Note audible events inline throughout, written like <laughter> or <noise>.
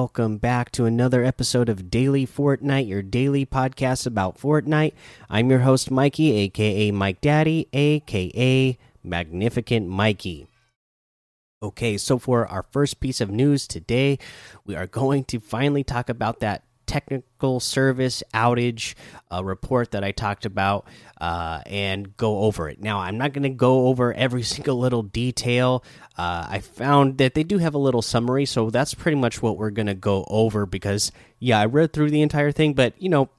Welcome back to another episode of Daily Fortnite, your daily podcast about Fortnite. I'm your host, Mikey, aka Mike Daddy, aka Magnificent Mikey. Okay, so for our first piece of news today, we are <laughs> going to finally talk about that technical service outage uh, report that I talked about uh, and go over it. Now, I'm not going to go over every <laughs> single little detail. Uh, I found that they do have a little summary, so that's pretty much what we're going to go over because, yeah, I read through the entire thing, but you know,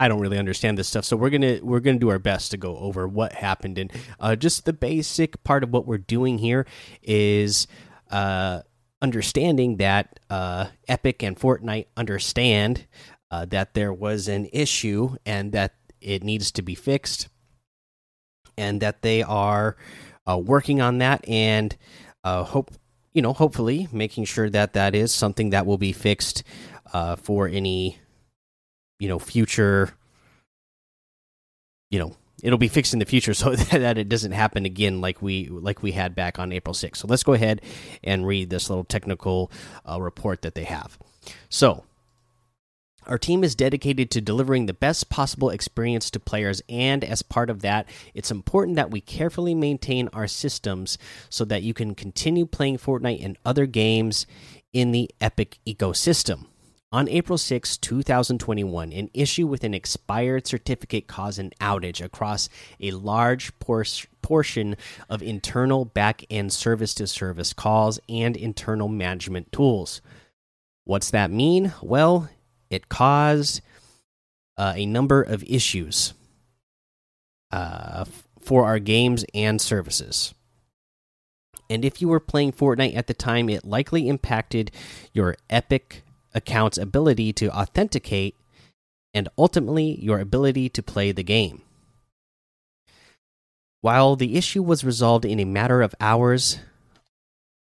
I don't really understand this stuff, so we're gonna we're gonna do our best to go over what happened and uh, just the basic part of what we're doing here is uh, understanding that uh, Epic and Fortnite understand uh, that there was an issue and that it needs to be fixed, and that they are uh, working on that and uh, hope you know hopefully making sure that that is something that will be fixed uh, for any you know future you know it'll be fixed in the future so <laughs> that it doesn't happen again like we like we had back on April 6th. So let's go ahead and read this little technical uh, report that they have. So our team is dedicated to delivering the best possible experience to players, and as part of that, it's important that we carefully maintain our systems so that you can continue playing Fortnite and other games in the Epic ecosystem. On April 6, 2021, an issue with an expired certificate caused an outage across a large por portion of internal back end service to service calls and internal management tools. What's that mean? Well, it caused uh, a number of issues uh, for our games and services. And if you were playing Fortnite at the time, it likely impacted your Epic account's ability to authenticate and ultimately your ability to play the game. While the issue was resolved in a matter of hours,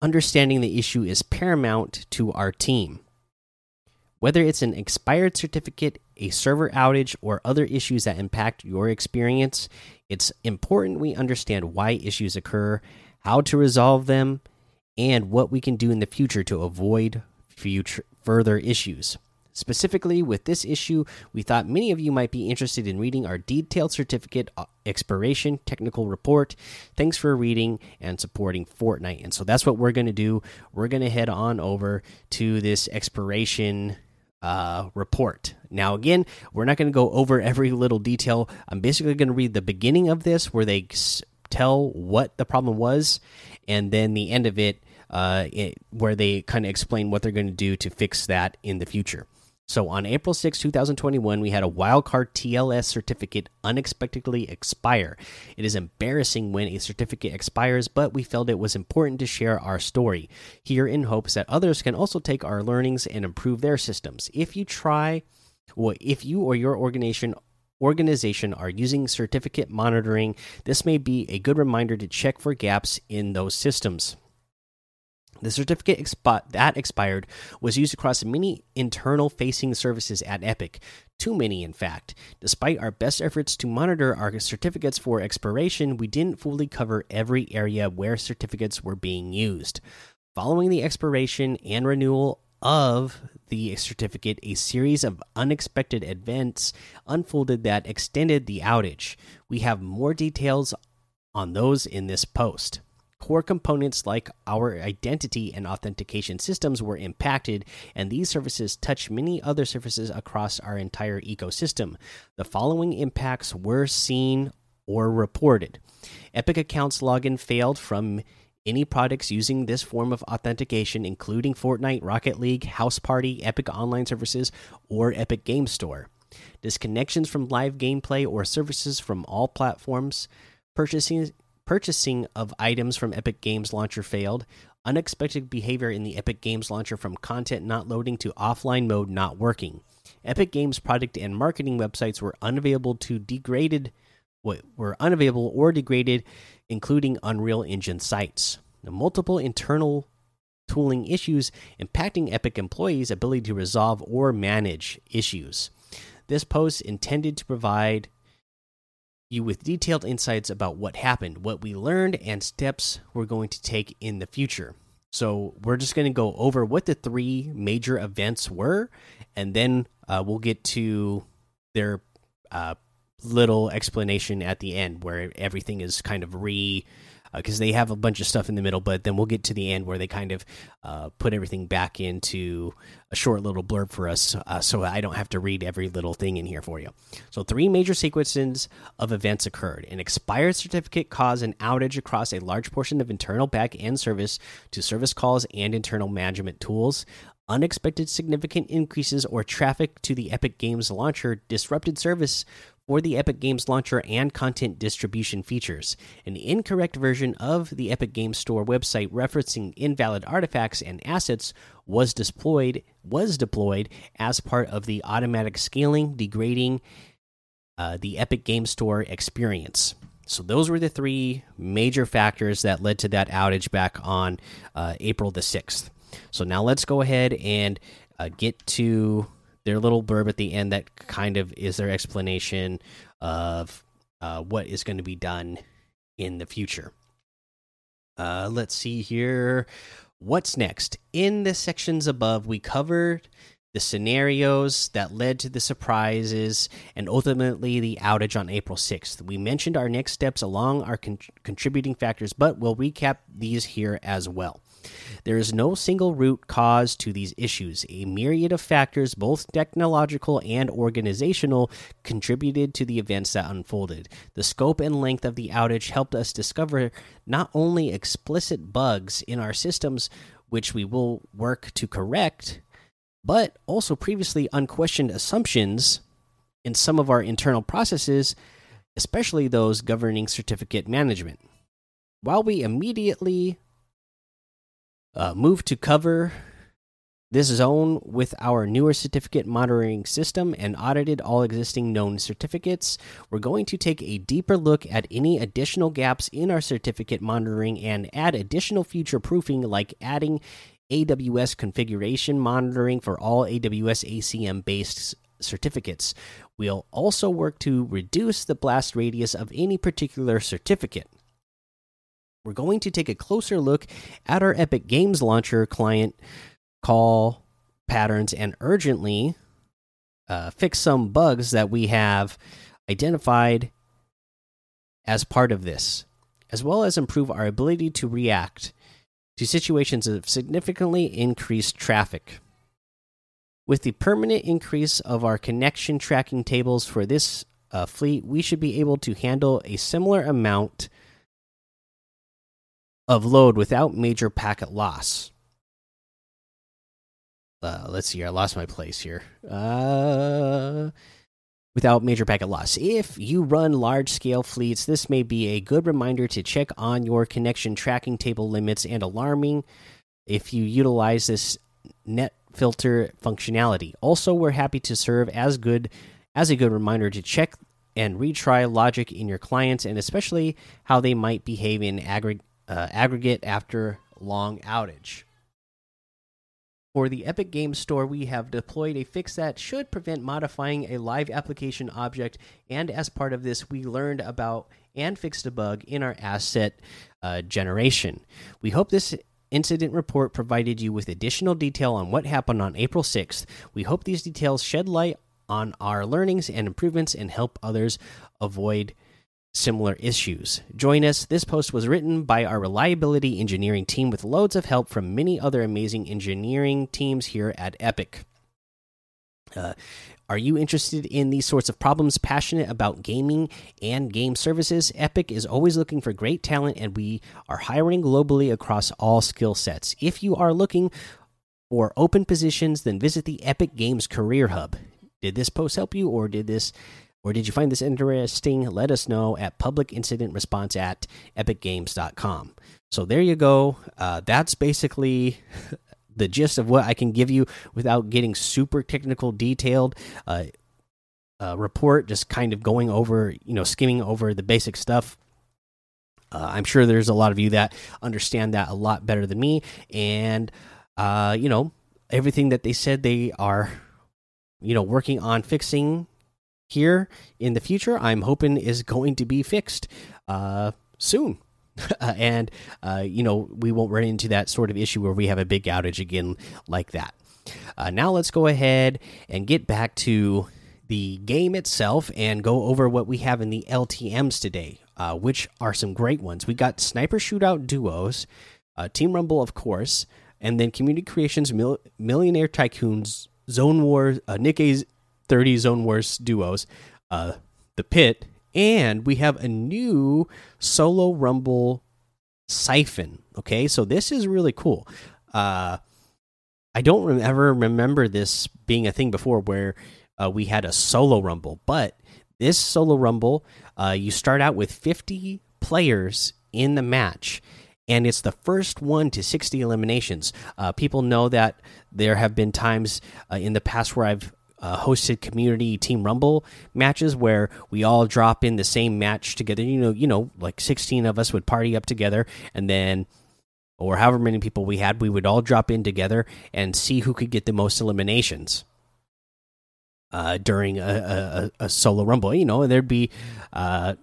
understanding the issue is paramount to our team. Whether it's an expired certificate, a server outage, or other issues that impact your experience, it's important we understand why issues occur, how to resolve them, and what we can do in the future to avoid future further issues. Specifically, with this issue, we thought many of you might be interested in reading our detailed certificate uh, expiration technical report. Thanks for reading and supporting Fortnite. And so that's what we're going to do. We're going to head on over to this expiration uh, report. Now, again, we're not going to go over every little detail. I'm basically going to read the beginning of this where they tell what the problem was, and then the end of it uh, it, where they kind of explain what they're going to do to fix that in the future. So on April 6, 2021, we had a wildcard TLS certificate unexpectedly expire. It is embarrassing when a certificate expires, but we felt it was important to share our story here in hopes that others can also take our learnings and improve their systems. If you try, well, if you or your organization organization are using certificate monitoring, this may be a good reminder to check for gaps in those systems. The certificate expi that expired was used across many internal facing services at Epic. Too many, in fact. Despite our best efforts to monitor our certificates for expiration, we didn't fully cover every area where certificates were being used. Following the expiration and renewal of the certificate, a series of unexpected events unfolded that extended the outage. We have more details on those in this post. Core components like our identity and authentication systems were impacted, and these services touch many other services across our entire ecosystem. The following impacts were seen or reported Epic accounts login failed from any products using this form of authentication, including Fortnite, Rocket League, Houseparty, Epic Online Services, or Epic Game Store. Disconnections from live gameplay or services from all platforms. Purchasing Purchasing of items from Epic Games Launcher failed. Unexpected behavior in the Epic Games Launcher from content not loading to offline mode not working. Epic Games product and marketing websites were unavailable to degraded were unavailable or degraded, including Unreal Engine sites. Multiple internal tooling issues impacting Epic employees' ability to resolve or manage issues. This post intended to provide you with detailed insights about what happened, what we learned, and steps we're going to take in the future. So we're just going to go over what the three major events were, and then uh, we'll get to their uh, little explanation at the end where everything is kind of re because uh, they have a bunch of stuff in the middle, but then we'll get to the end where they kind of uh, put everything back into a short little blurb for us, uh, so I don't have to read every little thing in here for you. So, three major sequences of events occurred. An expired certificate caused an outage across a large portion of internal back end service to service calls and internal management tools. Unexpected significant increases or traffic to the Epic Games launcher disrupted service for the Epic Games launcher and content distribution features. An incorrect version of the Epic Games Store website referencing invalid artifacts and assets was deployed was deployed as part of the automatic scaling, degrading uh, the Epic Games Store experience. So those were the three major factors that led to that outage back on uh, April the sixth. So now let's go ahead and uh, get to their little blurb at the end that kind of is their explanation of uh, what is going to be done in the future. Uh, let's see here. What's next? In the sections above, we covered the scenarios that led to the surprises and ultimately the outage on April 6th. We mentioned our next steps along our con contributing factors, but we'll recap these here as well. There is no single root cause to these issues. A myriad of factors, both technological and organizational, contributed to the events that unfolded. The scope and length of the outage helped us discover not only explicit bugs in our systems, which we will work to correct, but also previously unquestioned assumptions in some of our internal processes, especially those governing certificate management. While we immediately uh, moved to cover this zone with our newer certificate monitoring system and audited all existing known certificates. We're going to take a deeper look at any additional gaps in our certificate monitoring and add additional future proofing, like adding AWS configuration monitoring for all AWS ACM based certificates. We'll also work to reduce the blast radius of any particular certificate we're going to take a closer look at our Epic Games Launcher client call patterns and urgently uh, fix some bugs that we have identified as part of this, as well as improve our ability to react to situations of significantly increased traffic. With the permanent increase of our connection tracking tables for this uh, fleet, we should be able to handle a similar amount of load without major packet loss. Uh, let's see. I lost my place here. Uh, without major packet loss. If you run large scale fleets, this may be a good reminder to check on your connection tracking table limits and alarming if you utilize this net filter functionality. Also, we're happy to serve as good as a good reminder to check and retry logic in your clients and especially how they might behave in aggregate uh, aggregate after long outage. For the Epic Games Store, we have deployed a fix that should prevent modifying a live application object, and as part of this, we learned about and fixed a bug in our asset uh, generation. We hope this incident report provided you with additional detail on what happened on April 6th. We hope these details shed light on our learnings and improvements and help others avoid similar issues. Join us. This post was written by our reliability engineering team with loads of help from many other amazing engineering teams here at Epic. Uh, are you interested in these sorts of problems, passionate about gaming and game services? Epic is always looking for great talent, and we are hiring globally across all skill sets. If you are looking for open positions, then visit the Epic Games Career Hub. Did this post help you, or did this or did you find this interesting? Let us know at public incident response at epicgames.com. So there you go. Uh, that's basically <laughs> the gist of what I can give you without getting super technical, detailed. Uh, uh, report just kind of going over, you know, skimming over the basic stuff. Uh, I'm sure there's a lot of you that understand that a lot better than me, and uh, you know everything that they said they are, you know, working on fixing here in the future, I'm hoping is going to be fixed uh, soon. <laughs> uh, and uh, you know we won't run into that sort of issue where we have a big outage again like that. Uh, now let's go ahead and get back to the game itself and go over what we have in the LTM's today, uh, which are some great ones. We got sniper shootout duos, uh, Team Rumble, of course, and then Community Creations, Mil Millionaire Tycoons, Zone Wars, uh, Nick Eh's 30 Zone Wars duos, uh, The Pit, and we have a new solo rumble siphon okay? So this is really cool. Uh i don't ever remember this being a thing before where uh, we had a solo rumble but this solo rumble uh, you start out with 50 players in the match and it's the first one to 60 eliminations. Uh, people know that there have been times uh, in the past where i've uh, hosted community team rumble matches where we all drop in the same match together. You know you know like 16 of us would party up together and then or however many people we had we would all drop in together and see who could get the most eliminations uh, during a, a, a, solo rumble. You know and there'd be uh,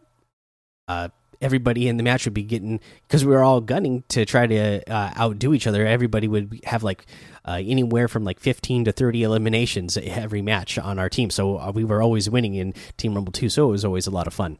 uh, everybody in the match would be getting because we were all gunning to try to uh, outdo each other. Everybody would have like uh, anywhere from like 15 to 30 eliminations every match on our team. So uh, we were always winning in Team Rumble 2. So it was always a lot of fun.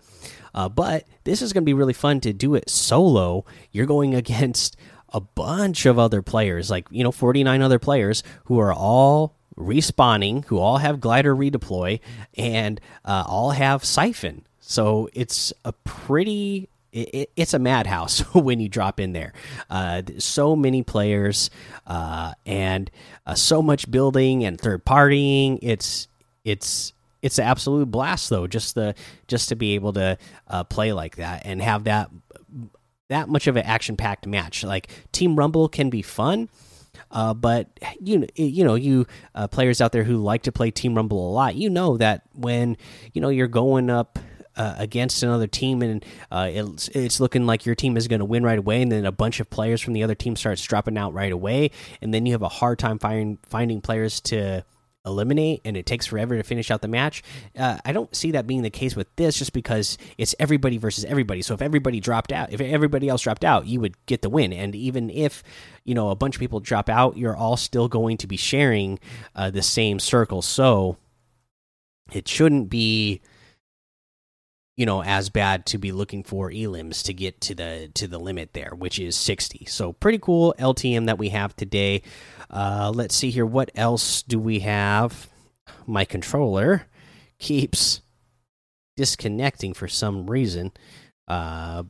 Uh, but this is going to be really fun to do it solo. You're going <laughs> against a bunch of other players, like, you know, 49 other players who are all respawning, who all have glider redeploy, and uh, all have siphon. So it's a pretty it, it's a madhouse <laughs> when you drop in there. Uh, so many players uh, and uh, so much building and third partying. It's it's it's an absolute blast though. Just the just to be able to uh, play like that and have that that much of an action packed match. Like Team Rumble can be fun. Uh, but you know, you know, you uh, players out there who like to play Team Rumble a lot, you know that when you know you're going up uh, against another team and uh, it's it's looking like your team is going to win right away, and then a bunch of players from the other team starts dropping out right away, and then you have a hard time finding finding players to eliminate and it takes forever to finish out the match. Uh, I don't see that being the case with this just because it's everybody versus everybody. So if everybody dropped out, if everybody else dropped out, you would get the win. And even if, you know, a bunch of people drop out, you're all still going to be sharing uh, the same circle. So it shouldn't be you know as bad to be looking for elims to get to the to the limit there which is 60 so pretty cool ltm that we have today. Uh let's see here. What else do we have? My controller keeps disconnecting for some reason uh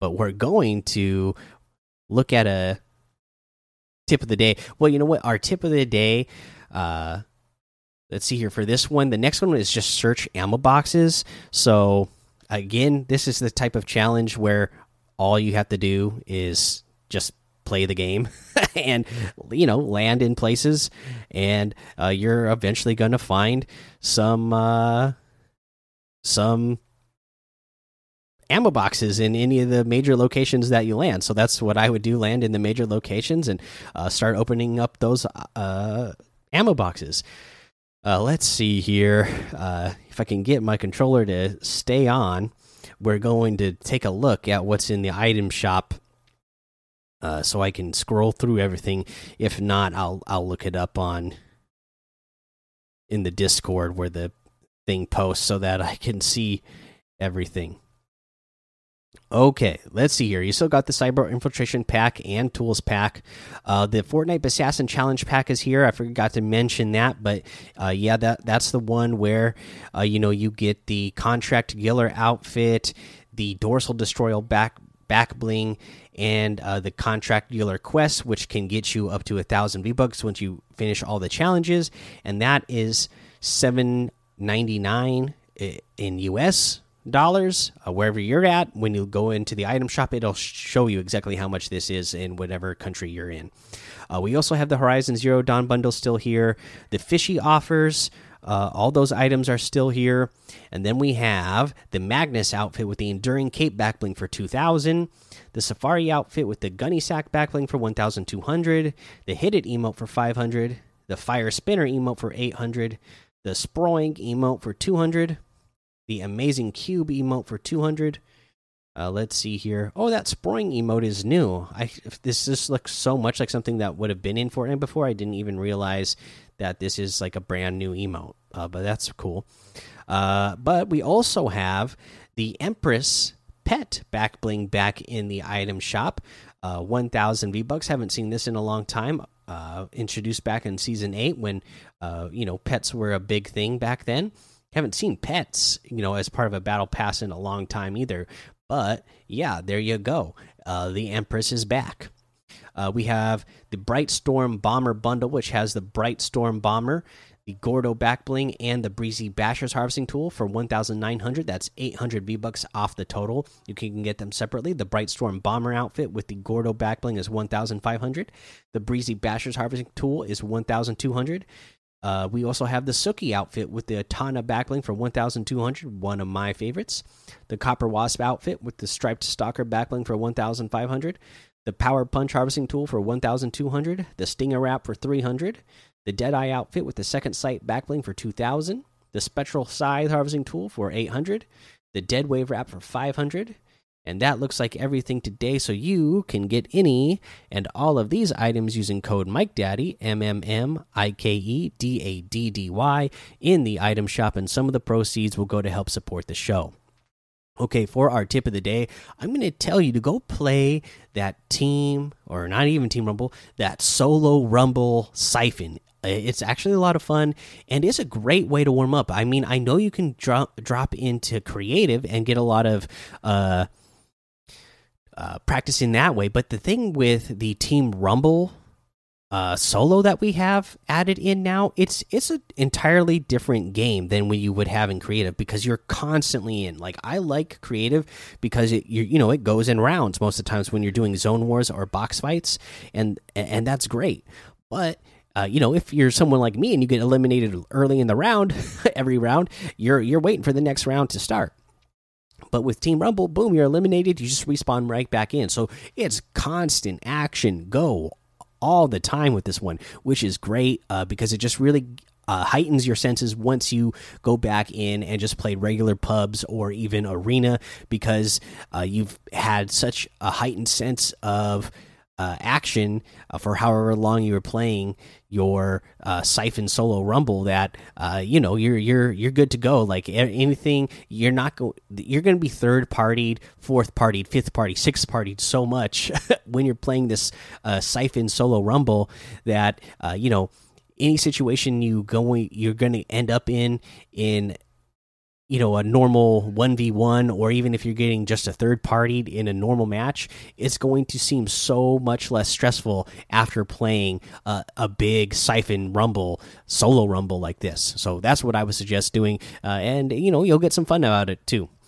but we're going to look at a tip of the day. Well you know what? Our tip of the day uh let's see here for this one. The next one is just search ammo boxes. So again, this is the type of challenge where all you have to do is just play the game <laughs> and you know land in places and uh, you're eventually going to find some uh, some ammo boxes in any of the major locations that you land so that's what i would do land in the major locations and uh, start opening up those uh, ammo boxes uh, let's see here. Uh, if I can get my controller to stay on, we're going to take a look at what's in the item shop. Uh, so I can scroll through everything. If not, I'll I'll look it up on in the Discord where the thing posts so that I can see everything. Okay, let's see here. You still got the Cyber Infiltration Pack and Tools Pack. Uh, the Fortnite Assassin Challenge Pack is here. I forgot to mention that, but uh, yeah, that that's the one where uh, you know you get the Contract Killer outfit, the Dorsal Destroyer back back bling, and uh, the Contract Dealer quest, which can get you up to a thousand V bucks once you finish all the challenges, and that is seven ninety nine in US dollars uh, wherever you're at when you go into the item shop it'll show you exactly how much this is in whatever country you're in. Uh, we also have the horizon zero dawn bundle still here the fishy offers uh, all those items are still here and then we have the magnus outfit with the enduring cape backbling for 2000 the safari outfit with the gunny sack backbling for 1200 the hit it emote for 500 the fire spinner emote for 800 the sproing emote for 200 the amazing cube emote for 200 Uh, let's see here. Oh, that sproing emote is new. I this just looks so much like something that would have been in Fortnite before. I didn't even realize that this is like a brand new emote. Uh, but that's cool. Uh, but we also have the Empress pet back bling back in the item shop. Uh, 1,000 V bucks. Haven't seen this in a long time. Uh, introduced back in season eight when uh, you know pets were a big thing back then. Haven't seen pets, you know, as part of a battle pass in a long time either. But yeah, there you go. Uh, the Empress is back. Uh, we have the Bright Storm Bomber bundle, which has the Bright Storm Bomber, the Gordo Backbling, and the Breezy Bashers Harvesting Tool for 1,900. That's 800 V bucks off the total. You can get them separately. The Bright Storm Bomber outfit with the Gordo Backbling is 1,500. The Breezy Bashers Harvesting Tool is 1,200. Uh, we also have the Suki outfit with the Atana backbling for 1,200, one of my favorites. The Copper Wasp outfit with the Striped Stalker backbling for 1,500. The Power Punch harvesting tool for 1,200. The Stinger Wrap for 300. The Deadeye outfit with the Second Sight backbling for 2,000. The Spectral Scythe harvesting tool for 800. The Dead Wave Wrap for 500. And that looks like everything today. So you can get any and all of these items using code MikeDaddy, M M M I K E D A D D Y, in the item shop. And some of the proceeds will go to help support the show. Okay, for our tip of the day, I'm going to tell you to go play that team, or not even Team Rumble, that solo Rumble Siphon. It's actually a lot of fun and it's a great way to warm up. I mean, I know you can drop drop into creative and get a lot of uh, uh, practicing that way. But the thing with the Team Rumble uh, solo that we have added in now, it's it's an entirely different game than when you would have in creative because you're constantly in. Like I like creative because it you you know it goes in rounds most of the times when you're doing zone wars or box fights, and and that's great. But uh, you know, if you're someone like me and you get eliminated early in the round, <laughs> every round, you're you're waiting for the next round to start. But with Team Rumble, boom, you're eliminated. You just respawn right back in. So it's constant action, go all the time with this one, which is great uh, because it just really uh, heightens your senses once you go back in and just play regular pubs or even arena because uh, you've had such a heightened sense of uh, action uh, for however long you were playing your uh, siphon solo rumble that uh, you know you're you're you're good to go. Like anything you're not going you're going to be third partied fourth partied fifth party sixth partied so much <laughs> when you're playing this uh, siphon solo rumble that uh, you know any situation you going you're going to end up in in you know a normal 1v1 or even if you're getting just a third party in a normal match it's going to seem so much less stressful after playing uh, a big siphon rumble solo rumble like this. So that's what i would suggest doing uh, and you know you'll get some fun out of it too